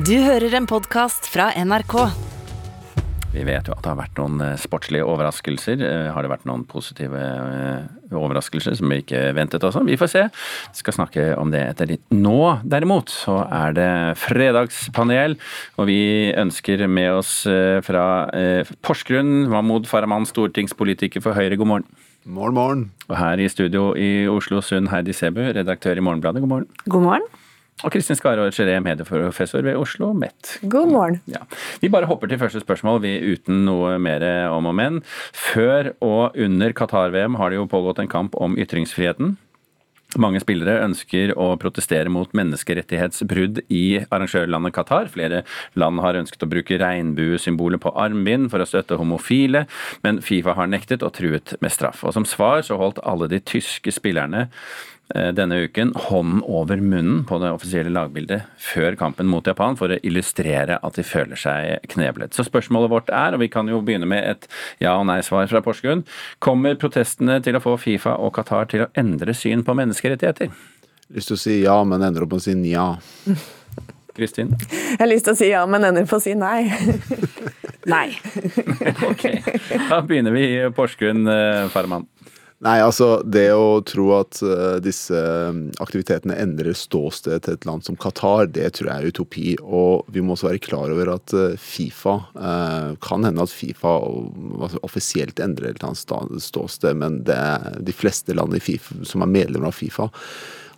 Du hører en podkast fra NRK. Vi vet jo at det har vært noen eh, sportslige overraskelser. Eh, Har det vært noen positive eh, overraskelser som vi ikke ventet også? Vi får se. Vi skal snakke om det etter litt. Nå derimot så er det fredagspanel, og vi ønsker med oss fra Porsgrunn Mahmoud Farahman, stortingspolitiker for Høyre. God morgen. Morgen, morgen. Og her i studio i Oslo Sund, Heidi Sebu, redaktør i Morgenbladet. God morgen. God morgen. Og Kristin Skarå Geré, medieprofessor ved Oslo MET. God morgen. Ja. Vi bare hopper til første spørsmål, vi uten noe mer om og men. Før og under Qatar-VM har det jo pågått en kamp om ytringsfriheten. Mange spillere ønsker å protestere mot menneskerettighetsbrudd i arrangørlandet Qatar. Flere land har ønsket å bruke regnbuesymbolet på armbind for å støtte homofile, men Fifa har nektet og truet med straff. Og Som svar så holdt alle de tyske spillerne denne uken hånden over munnen på det offisielle lagbildet før kampen mot Japan for å illustrere at de føler seg kneblet. Så spørsmålet vårt er, og vi kan jo begynne med et ja- og nei-svar fra Porsgrunn, kommer protestene til å få Fifa og Qatar til å endre syn på menneskerettigheter? Lyst til å si ja, men ender opp med å si nja. Kristin? Jeg har lyst til å si ja, men ender på å si nei. nei. Ok, da begynner vi i Porsgrunn, eh, Farman. Nei, altså det å tro at eh, disse aktivitetene endrer ståsted til et land som Qatar, det tror jeg er utopi. Og vi må også være klar over at eh, Fifa eh, Kan hende at Fifa altså, offisielt endrer et eller annet ståsted, men det, de fleste land FIFA, som er medlemmer av Fifa,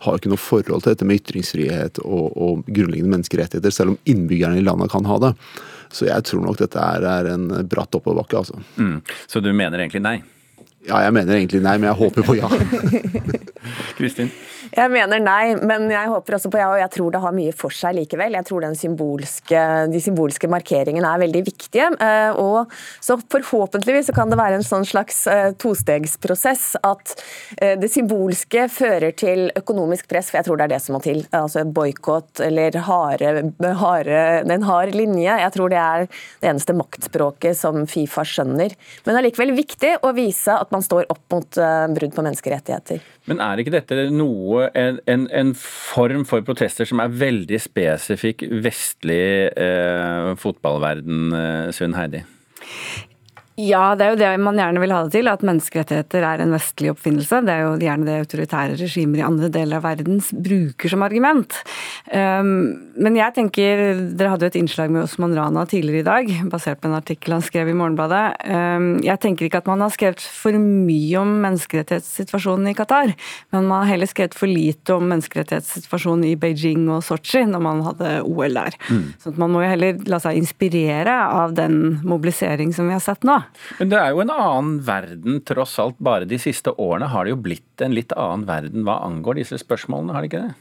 har ikke noe forhold til dette med ytringsfrihet og, og grunnleggende menneskerettigheter, selv om innbyggerne i landet kan ha det. Så jeg tror nok dette er, er en bratt oppoverbakke, altså. Mm. Så du mener egentlig nei? Ja, jeg mener egentlig nei, men jeg håper på ja. Kristin? Jeg mener nei, men jeg håper også på ja, og jeg tror det har mye for seg likevel. Jeg tror symbolske, de symbolske markeringene er veldig viktige. eh, Og så forhåpentligvis så kan det være en sånn slags eh, tostegsprosess at eh, det symbolske fører til økonomisk press, for jeg tror det er det som må til. Altså boikott eller harde, harde, en hard linje. Jeg tror det er det eneste maktspråket som Fifa skjønner. Men det er likevel viktig å vise at man står opp mot brudd på menneskerettigheter. Men er ikke dette noe, en, en, en form for protester som er veldig spesifikk vestlig eh, fotballverden, eh, Sunn Heidi? Ja, det er jo det man gjerne vil ha det til, at menneskerettigheter er en vestlig oppfinnelse. Det er jo gjerne det autoritære regimer i andre deler av verden bruker som argument. Um, men jeg tenker, dere hadde jo et innslag med Osman Rana tidligere i dag, basert på en artikkel han skrev i Morgenbladet. Um, jeg tenker ikke at man har skrevet for mye om menneskerettighetssituasjonen i Qatar, men man har heller skrevet for lite om menneskerettighetssituasjonen i Beijing og Sotsji når man hadde OL der. Så at man må jo heller la seg inspirere av den mobilisering som vi har sett nå. Men det er jo en annen verden, tross alt. Bare de siste årene har det jo blitt en litt annen verden hva angår disse spørsmålene, har det ikke det?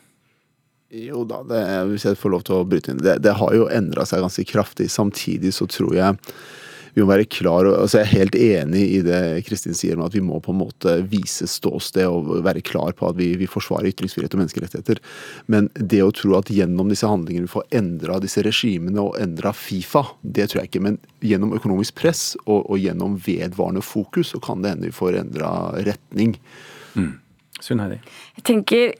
Jo da, det, hvis jeg får lov til å bryte inn. Det, det har jo endra seg ganske kraftig. Samtidig så tror jeg vi må være klar og, altså Jeg er helt enig i det Kristin sier om at vi må på en måte vise ståsted og være klar på at vi, vi forsvarer ytringsfrihet og menneskerettigheter. Men det å tro at gjennom disse handlingene vi får endra disse regimene og endra Fifa, det tror jeg ikke. Men gjennom økonomisk press og, og gjennom vedvarende fokus så kan det hende vi får endra retning. Sunn Heidi? Jeg tenker,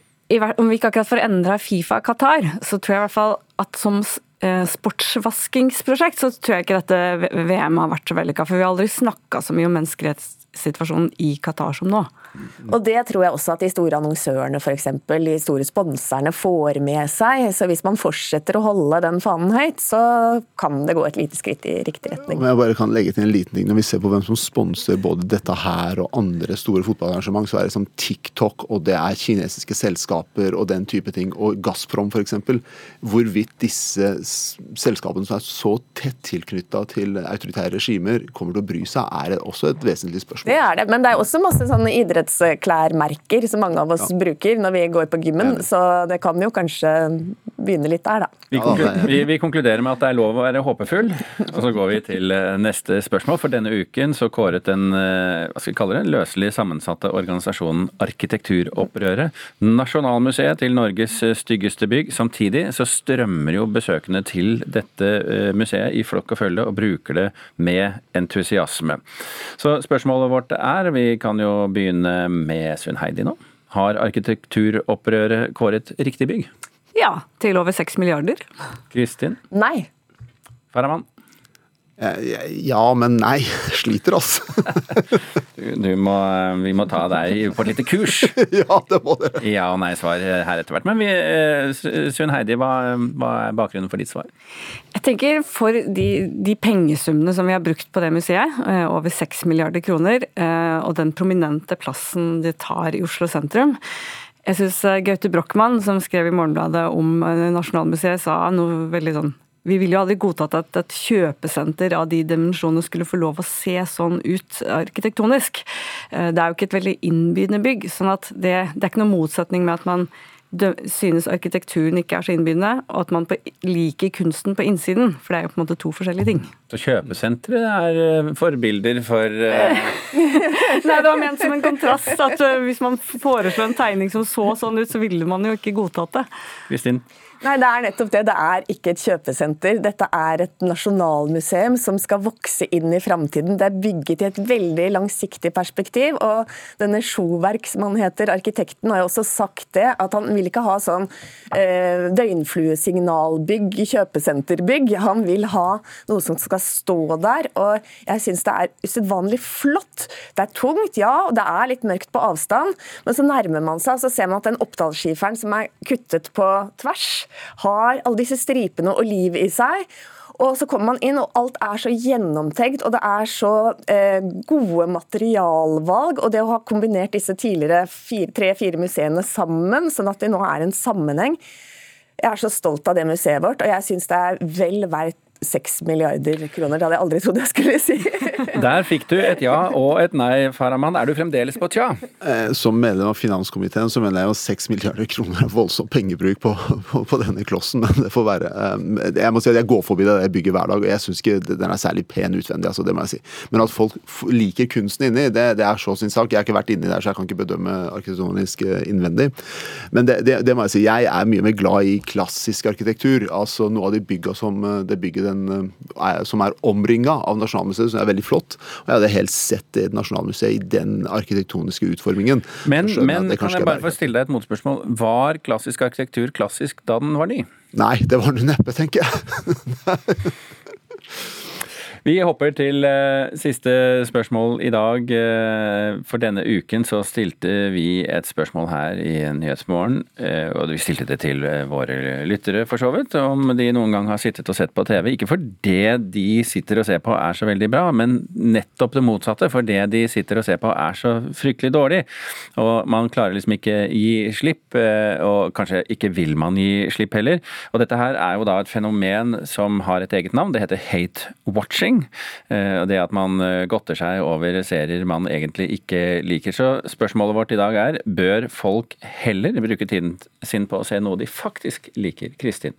om vi ikke akkurat får endra Fifa Qatar, så tror jeg i hvert fall at som sportsvaskingsprosjekt, så tror jeg ikke dette VM har vært så vellykka. For vi har aldri snakka så mye om menneskerettssituasjonen i Qatar som nå. Og det tror jeg også at de store annonsørene, f.eks. de store sponserne, får med seg. Så hvis man fortsetter å holde den fanen høyt, så kan det gå et lite skritt i riktig retning. Om jeg bare kan legge til en liten ting. Når vi ser på hvem som sponser både dette her og andre store fotballarrangement, så er det som TikTok, og det er kinesiske selskaper og den type ting. Og Gazprom f.eks. Hvorvidt disse selskapene som er så tett tilknytta til autoritære regimer, kommer til å bry seg, er det også et vesentlig spørsmål. Det er det, men det er også masse sånne idrettsklærmerker som mange av oss bruker når vi går på gymmen, så det kan jo kanskje begynne litt der, da. Vi, Ja, konklu vi, vi konkluderer med at det er lov å være håpefull, og så går vi til eh, neste spørsmål. For denne uken så kåret den eh, hva skal vi kalle det, løselig sammensatte organisasjonen Arkitekturopprøret Nasjonalmuseet til Norges eh, styggeste bygg. Samtidig så strømmer jo besøkende til dette museet i flokk og følge og bruker det med entusiasme. Så spørsmålet vårt er, vi kan jo begynne med Sunn Heidi nå. Har arkitekturopprøret kåret riktig bygg? Ja, til over seks milliarder. Kristin? Nei. Faraman? Eh, Ja, men nei. Sliter, altså. Du må, vi må ta deg på et lite kurs. ja, det må dere. Ja- og nei-svar her etter hvert. Men vi, eh, Sunn Heidi, hva, hva er bakgrunnen for ditt svar? Jeg tenker For de, de pengesummene som vi har brukt på det museet, eh, over 6 milliarder kroner, og den prominente plassen det tar i Oslo sentrum Jeg syns Gaute Brochmann, som skrev i Morgenbladet om eh, Nasjonalmuseet, sa noe veldig sånn vi ville jo aldri godtatt at et kjøpesenter av de dimensjonene skulle få lov å se sånn ut arkitektonisk. Eh, Det er jo ikke et veldig innbydende bygg, sånn at det, det er ikke noen motsetning med at man synes arkitekturen ikke er så innbydende, og at man liker kunsten på innsiden. For det er jo på en måte to forskjellige ting. Så kjøpesentre er eh, forbilder for uh... Nei, det var ment som en kontrast at eh, hvis man foreslo en tegning som så sånn ut, så ville man jo ikke godtatt det. Kristin? Nei, det er nettopp det. Det er ikke et kjøpesenter. Dette er et nasjonalmuseum som skal vokse inn i framtiden. Det er bygget i et veldig langsiktig perspektiv. Og denne Sjoverk, som han heter, arkitekten, har jo også sagt det. At han vil ikke ha sånn eh, døgnfluesignalbygg, kjøpesenterbygg. Han vil ha noe som skal stå der. Og jeg syns det er usedvanlig flott. Det er tungt, ja, og det er litt mørkt på avstand. Men så nærmer man seg, så ser man at den Oppdalsskiferen som er kuttet på tvers, har alle disse stripene og liv i seg. Og så kommer man inn, og alt er så gjennomtenkt, og det er så eh, gode materialvalg. Og det å ha kombinert disse tidligere tre-fire museene sammen, sånn at det nå er en sammenheng. Jeg er så stolt av det museet vårt, og jeg syns det er vel verdt 6 milliarder kroner. Det hadde jeg aldri trodd jeg skulle si. Der fikk du et ja og et nei, Faraman. Er du fremdeles på tja? Eh, Som medlem av finanskomiteen så mener jeg jo 6 milliarder kroner er voldsom pengebruk på, på, på denne klossen, men det får være. Eh, Jeg må si at jeg går forbi det jeg bygger hver dag, og jeg syns ikke den er særlig pen utvendig, altså, det må jeg si. Men at folk liker kunsten inni, det, det er så sin sak. Jeg har ikke vært inni der, så jeg kan ikke bedømme arkitektonisk eh, innvendig. Men det, det, det må jeg si, jeg er mye mer glad i klassisk arkitektur. Altså noe av de bygga som det bygget den, eh, som er omringa av Nasjonalmuseet, som er veldig flott. Og jeg hadde helst sett det Nasjonalmuseet i den arkitektoniske utformingen. Men, men jeg kan jeg bare få stille deg et motspørsmål? Var klassisk arkitektur klassisk da den var ny? Nei, det var den neppe, tenker jeg. Vi hopper til eh, siste spørsmål i dag. Eh, for denne uken så stilte vi et spørsmål her i Nyhetsmorgen, eh, og vi stilte det til våre lyttere for så vidt, om de noen gang har sittet og sett på TV. Ikke for det de sitter og ser på er så veldig bra, men nettopp det motsatte. For det de sitter og ser på er så fryktelig dårlig. Og man klarer liksom ikke gi slipp, og kanskje ikke vil man gi slipp heller. Og dette her er jo da et fenomen som har et eget navn. Det heter hate watching. Eh, og Det at man eh, godter seg over serier man egentlig ikke liker. Så spørsmålet vårt i dag er bør folk heller bruke tiden sin på å se noe de faktisk liker? Kristin.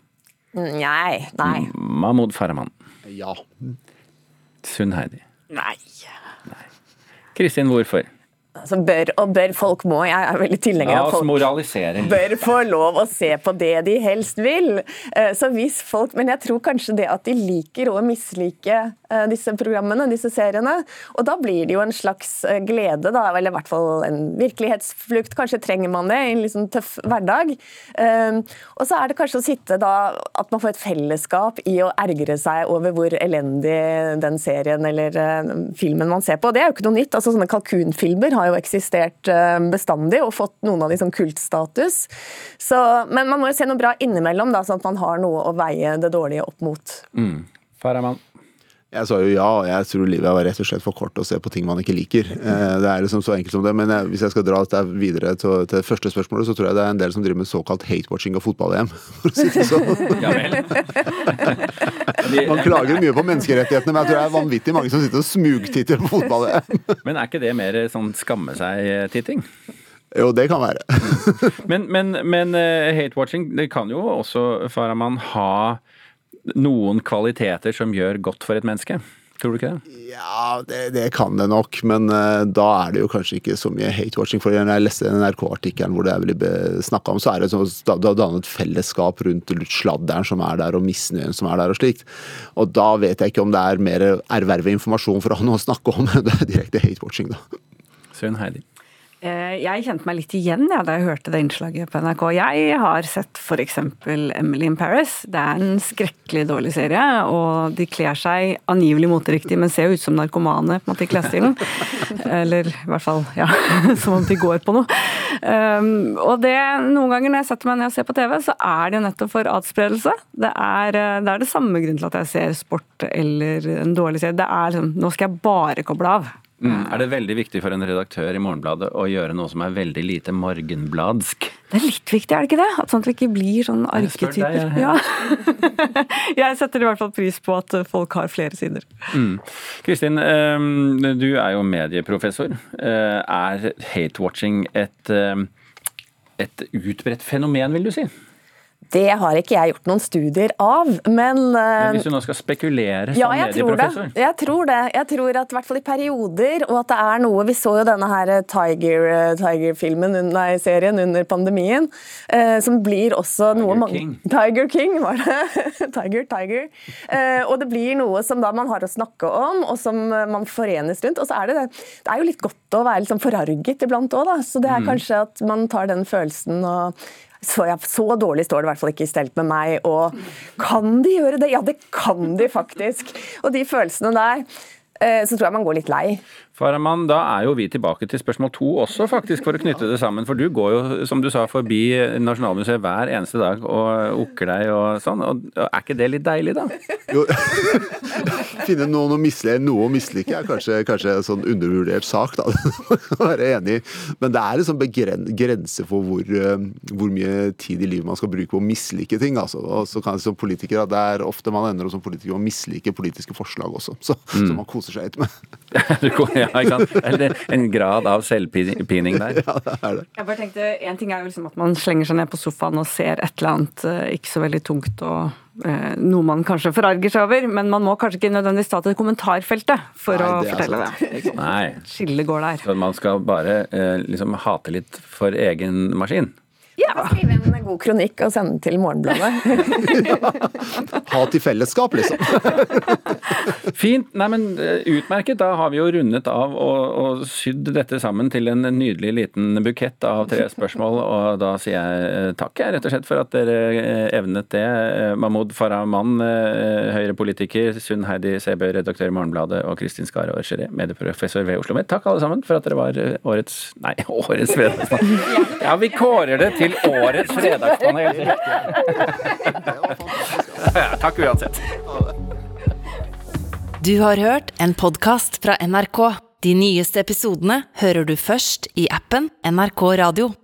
Nei, nei. Mahmoud Farahman. Ja. Sunn Heidi. Nei. Kristin, hvorfor? Altså, bør og bør folk må. Jeg er veldig tilhenger av folk moralisering. bør få lov å se på det de helst vil. Eh, Så hvis folk, Men jeg tror kanskje det at de liker å mislike eh, disse programmene, disse seriene. Og da blir det jo en slags eh, glede, da, eller i hvert fall en virkelighetsflukt. Kanskje trenger man det i en sånn tøff hverdag. Og så er det kanskje å sitte da at man får et fellesskap i å ergre seg over hvor elendig den serien eller filmen man ser på. Det er jo ikke noe nytt. altså Sånne kalkunfilmer har jo eksistert eh, bestandig og fått noen av de som kultstatus. Så, men man må jo se noe bra innimellom, da, sånn at man har noe å veie det dårlige opp mot. Farahman. Jeg sa jo ja, og jeg tror livet var rett og slett for kort å se på ting man ikke liker. Eh, Det er liksom så enkelt som det. Men jeg, hvis jeg skal dra dette videre til, til det første spørsmålet, så tror jeg det er en del som driver med såkalt hate-watching av fotball-EM. For å si det sånn. Ja vel. Man klager mye på menneskerettighetene, men jeg tror det er vanvittig mange som sitter og smugtitter på fotball-EM. Men er ikke det mer sånn skamme seg-titting? Jo, det kan være. Men, men, men eh, hate-watching, det kan jo også, Farahman, ha noen kvaliteter som gjør godt for et menneske. Tror du ikke det? Ja, det, det kan det nok, men uh, da er det jo kanskje ikke så mye hate-watching. For når jeg leste NRK-artikkelen hvor det er veldig snakka om, så er det sånn at du har dannet fellesskap rundt sladderen som er der, og misnøyen som er der, og slikt. Og da vet jeg ikke om det er mer erverve informasjon for å ha noe å snakke om, det er direkte hate-watching, da. Søren Heidi. Eh, jeg kjente meg litt igjen ja, da jeg hørte det innslaget på NRK. Jeg har sett f.eks. Emily in Paris. Det er en skrekkelig dårlig serie, og de kler seg angivelig moteriktig, men ser jo ut som narkomane på en måte i klesstilen. Eller i hvert fall, ja, som om de går på noe. Um, og det, noen ganger når jeg setter meg ned og ser på TV, så er det nettopp for adspredelse. Det er, eh, det er det samme grunnen til at jeg ser sport eller en dårlig serie. Det er liksom, nå skal jeg bare koble av. Mm. Er det veldig viktig for en redaktør i Morgenbladet å gjøre noe som er veldig lite morgenbladsk? Det er litt viktig, er det ikke det? At sånn at vi ikke blir sånn arketyper. deg, ja. Ja. jeg setter i hvert fall pris på at folk har flere sider. Mm. Kristin, eh, du er jo medieprofessor. Eh, Er hate-watching et, eh, et utbredt fenomen, vil du si? Det har ikke jeg gjort noen studier av, men, Men hvis du nå skal spekulere som ja, jeg tror det. Jeg tror det. Jeg tror at i hvert fall i perioder, og at det er noe Vi så jo denne her Tiger, Tiger-filmen, nei, serien under pandemien, eh, som blir også Tiger noe mange King. Tiger King, var det. Tiger, Tiger. Eh, og det blir noe som da man har å snakke om, og som eh, man forenes rundt. Og så er det det. Det er jo litt godt å være litt sånn forarget iblant òg, da. Så det er kanskje at man tar den følelsen og så, ja, så dårlig står det i hvert fall ikke stelt med meg. Og kan de gjøre det? Ja, det kan de faktisk. Og de følelsene der, eh, så tror jeg man går litt lei. Faraman, da er jo vi tilbake til spørsmål to også, faktisk, for å knytte det sammen. For du går jo, som du sa, forbi Nasjonalmuseet hver eneste dag og okker deg og sånn. Og er ikke det litt deilig, da? Jo, finne å mislike, noe å mislike er kanskje, kanskje en sånn undervurdert sak, da. Være enig. Men det er en sånn begren, grense for hvor, eh, hvor mye tid i livet man skal bruke på å mislike ting. Altså. Og så kan som politiker, Det er ofte man ender opp som politiker og å mislike politiske forslag også, så, som man koser seg litt med. Ja, ikke sant? Eller en grad av selvpining der. Ja, det er det. Jeg bare tenkte, En ting er jo liksom at man slenger seg ned på sofaen og ser et eller annet eh, ikke så veldig tungt og eh, noe man kanskje forarger seg over, men man må kanskje ikke nødvendigvis ta til kommentarfeltet for Nei, å det fortelle sant. det. Nei. Skillet går der. Så man skal bare eh, liksom hate litt for egen maskin. Ja. Skrive en god kronikk og sende den til Morgenbladet. Ha til fellesskap, liksom. Fint. Nei, men eh, utmerket. Da har vi jo rundet av og, og sydd dette sammen til en nydelig liten bukett av tre spørsmål. Og da sier jeg eh, takk, jeg, rett og slett, for at dere eh, evnet det. Mahmoud Farahman, Høyre-politiker, Sunn Heidi Sæbø, redaktør i Morgenbladet, og Kristin Skare Orcheré, medieprofessor ved Oslo Med Takk alle sammen for at dere var årets Nei, årets vedtak. Ja, vi kårer det til årets fredagspanel. Takk uansett. Du har hørt en podkast fra NRK. De nyeste episodene hører du først i appen NRK Radio.